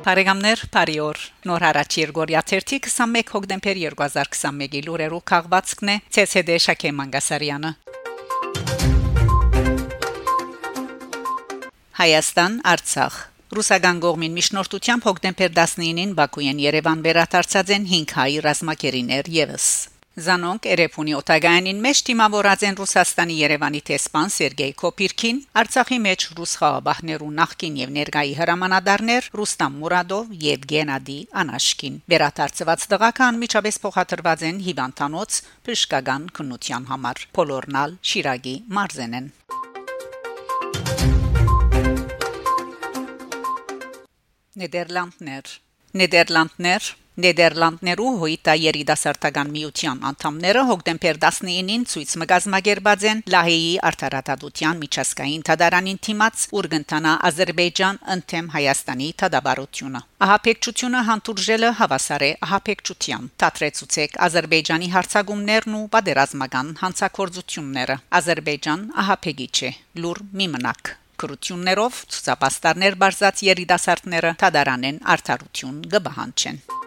Բարեկամներ, բարիօր։ Նոր հարաճ Երգորիա 21 հոկտեմբեր 2021-ի լուրերով քաղվածքն է ՑՍԴ Շակե Մանգասարյանը։ Հայաստան, Արցախ Ռուսական գողմին միջնորդությամբ հոկտեմբեր 19-ին Բաքուին Երևան վերադարձած են 5 հայ ռազմակերիներ եւս։ Զանոնք Էրեփունի օտագայանին մեջ թիմավորած են Ռուսաստանի Երևանի տեսփան Սերգեյ Կոպիրքին, Արցախի մեջ ռուս խաղաբահներու նախկին եւ ներկայի հրամանատարներ Ռուստամ Մուրադով եւ Գենադի Անաշկին։ Վերաթարցված դղական միջաբես փոխադրված են հիվանդանոց բժշկական քննության համար։ Պոլորնալ Շիրագի Մարզենեն Նեդերլանդներ Նեդերլանդներ Նեդերլանդներու հույտա երիտասարդական միության անդամները հոկտեմբեր 19-ին ցույց մգազմագերբած են Լահեի արտարադատության միջազգային թադարանին թիմած Ուրգենտանա Ադրբեջան ընդեմ Հայաստանի թադաբարությունը Ահապեկչությունը հանդուրժելը հավասար է ահապեկչության Տատրեցուցեք Ադրբեջանի հարցագումներն ու պատերազմական հանցակործությունները Ադրբեջան ահապեգիչ է լուր մի մնակ կրություններով ցուցապաստարներ բարձած երիտասարդները թադարանեն արդարություն գբահանչեն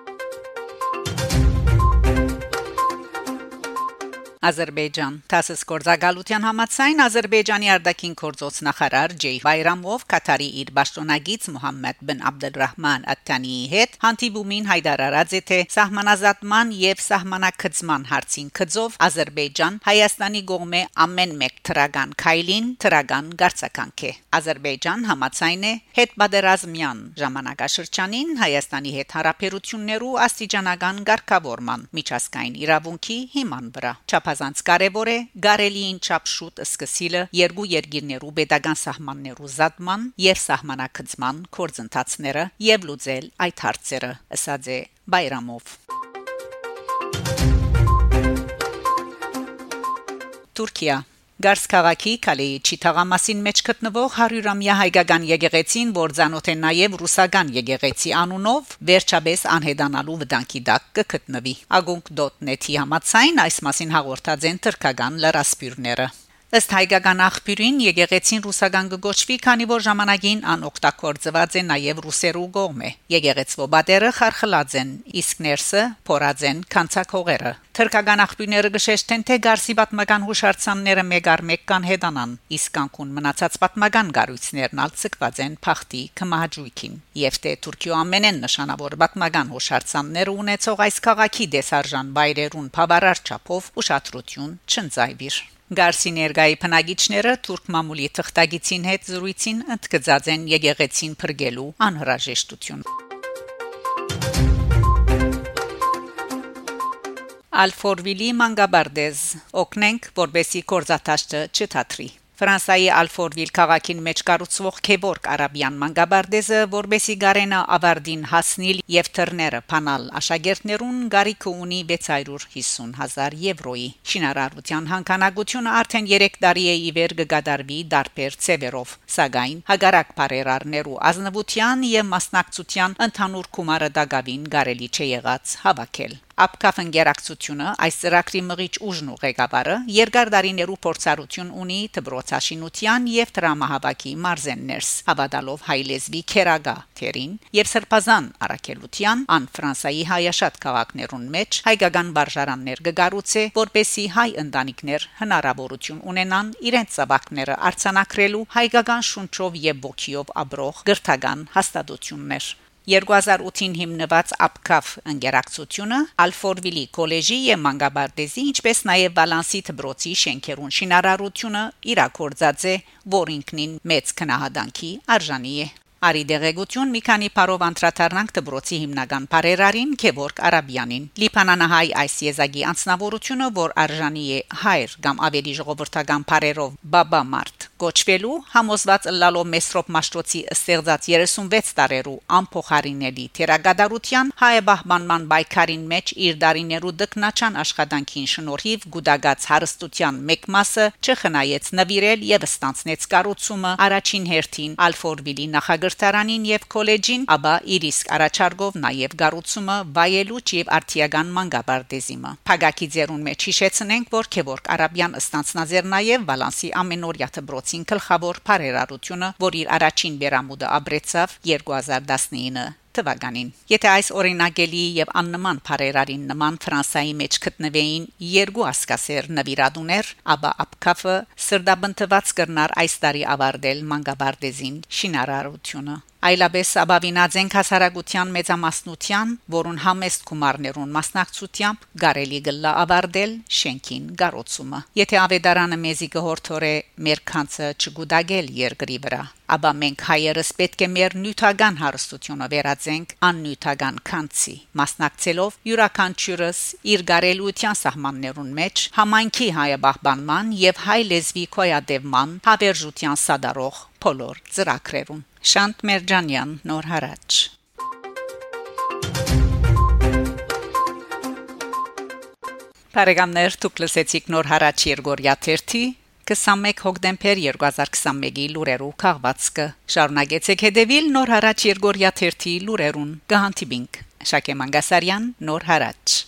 Ադրբեջան Թասս Կորզագալության համաձայն Ադրբեջանի արտաքին գործոց նախարար Ջեյ Բայրամով Կատարի իր պաշտոնագից Մուհամմեդ բն Աբդելրահման Աթանիի հետ հանդիպումին հայտարարած է թե սահմանազատման եւ սահմանակցման հարցին կծով Ադրբեջան Հայաստանի գողմե ամեն մեկ թրագան քայլին թրագան գարցականք է Ադրբեջան համաձայն է հետպատերազմյան ժամանակաշրջանին Հայաստանի հետ հարաբերություններու աստիճանական ղեկավարման միջազգային իրավունքի հիման վրա չափ չափազանց կարևոր է գարելիին չափ շուտ սկսիլը երկու երկիրներու pedagogan սահմաններու զատման եւ սահմանակցման կորձընթացները եւ լուծել այդ հարցերը ասած է Բայրամով Թուրքիա Գարս քաղաքի Կալեիչի թաղամասին մեջ գտնվող 100-ամյա հայկական եկեղեցին, որ ցանոթ է նաև ռուսական եկեղեցի անունով, վերջաբես անհետանալու վտանգի տակ կգտնվի։ Agunk.net-ի համաձայն այս մասին հաղորդած են թրկական լրասպիրները։ Ըստ հայկական աղբյուրին եկեղեցին ռուսական կգոչվի, քանի որ ժամանակին անօգտագործված է նաև ռուսերու գողմը։ Եկեղեցվո բատերը խարխլած են, իսկ ներսը փորած են քանցակողերը։ Թրկական աղբյուրները գշեշտեն, թե Գարսի պատմական հուշարձանները մեկ առ մեկ կան հետանան, իսկ Անկուն մնացած պատմական գառույցներն ալցկված են փախտի կմահաճույքին։ Եվ թե Թուրքիո ամենեն նշանավոր պատմական հուշարձաններ ունեցող այս քաղաքի դեսարժան բայրերուն բավարար չափով ուշադրություն չընծայվիր։ Գարսի ներգայի փնագիչները թուրք մամուլի թղթագիտին հետ զրույցին ընդգծած են եկեղեցին փրկելու անհրաժեշտություն։ Ալֆորվիլի մանգաբարդեզ օկնենք որբեսի կորզաթաշտը չթատրի Ֆրանսայի Ալֆորվիլ քաղաքին մեջ կառուցվող Քեբորգ արաբյան մանգաբարդեզը, որբեսի Գարենա ավարդին հասնիլ եւ թռները փանալ աշակերտներուն գարիքը ունի 650.000 եվրոյի։ Շինարարության հանքանակությունը արդեն 3 տարի է իվեր կգադարվի դարբեր ծևերով, սակայն հագարակ բարերարներու ազնվության եւ մասնակցության ընդհանուր կումարը դակավին կարելի չէ եղած հավաքել։ Ապկաֆն գերակցությունը այս ծրագրի մղիչ ուժն ու ղեկավարը երկար դարիներու փորձառություն ունի դբրոցաշինության եւ դրամահավաքի մարզեններս հավատալով հայլեզվի քերագա թերին եւ սրբազան արաքելության ան ֆրանսայի հայաշատ քաղաքներուն մեջ հայկական բարժարաններ գգարուցե որպեսի հայ ընտանիքներ հնարավորություն ունենան իրենց ծավալները արցանակրելու հայկական շունչով եւ ոգիով աբրող գրթական հաստատություններ 2008-ին հիմնված Ապկաֆ ընկերակցությունը Ալֆորվիլի քոլեջի եւ Մանգաբարդեզի ինչպես նաեւ Վալանսի դբրոցի շենքերուն շինարարությունը իրակորձած է, որ ինքնին մեծ քնահանդանքի արժանի է Արի դեղեցություն մի քանի parov անդրադառնանք դբրոցի հիմնական բարերարին Քևորգ Արաբյանին Լիբանանահայ այս եզակի անձնավորությունը որ արժանի է հայր կամ ավելի ժողովրդական բարերով բաբա մարտ կոչվելու համոզված լալո մեսրոպ մաշտոցի ստեղծած 36 տարերու ամփոխարինելի թերագադարության հայաբահմանման բայկարին մեջ իր դարիներու դկնաչան աշխատանքին շնորհիվ գուդագած հարստության մեկ մասը չխնայեց նվիրել եւ ստանցնեց կառուցումը առաջին հերթին Ալֆորվիլի նախագահտարանին եւ քոլեջին, ապա իր իսկ առաջարկով նաեւ կառուցումը վայելուչ եւ արտիական մանգաբարդեզիմը։ Փագակի ձերուն մեջ հիշեցնենք, որ Քևորգ Արաբյան ստանցնազեր նաեւ բալանսի ամենօրյա դբրոց Փարիզին գլխավոր բարերարությունը, որ իր առաջին բերամուտը ապրեցավ 2019 թվականին։ Եթե այս օրինագելի եւ աննման բարերարին նման Ֆրանսայի մեջ գտնվեին երկու ասկասեր նվիրադուներ, ապա ապկաֆը սրդաբնթված կրնար այս տարի ավարտել մանգաբարդեզին շինարարությունը այլաբես աբավինաձեն հասարակության մեծամասնության, որուն համեստ գումարներուն մասնակցությամբ գարելի գլա ավարտել շենքին գարոցումը։ Եթե ավետարանը մեզի գորթորե մեր քանցը չգուդագել երկրի վրա, ապա մենք հայերս պետք է մեր նյութական հարստությունը վերածենք աննյութական քանցի, մասնակցելով յուրաքանչյուրս իր գարելության սահմաններուն մեջ համայնքի հայաբահբանման եւ հայ լեզվի կոյադևման հավերժության սադարող բոլոր ծրագրերուն Շանտ Մերջանյան նոր հարաճ Բարեկամներ դուք լսեցիք նոր հարաճ Երգորիա 30 21 հոկտեմբեր 2021-ի լուրերով քաղվածքը շարունակեցեք հետևել նոր հարաճ Երգորիա 30 լուրերուն գահանտիբինգ Շակե Մանգասարյան նոր հարաճ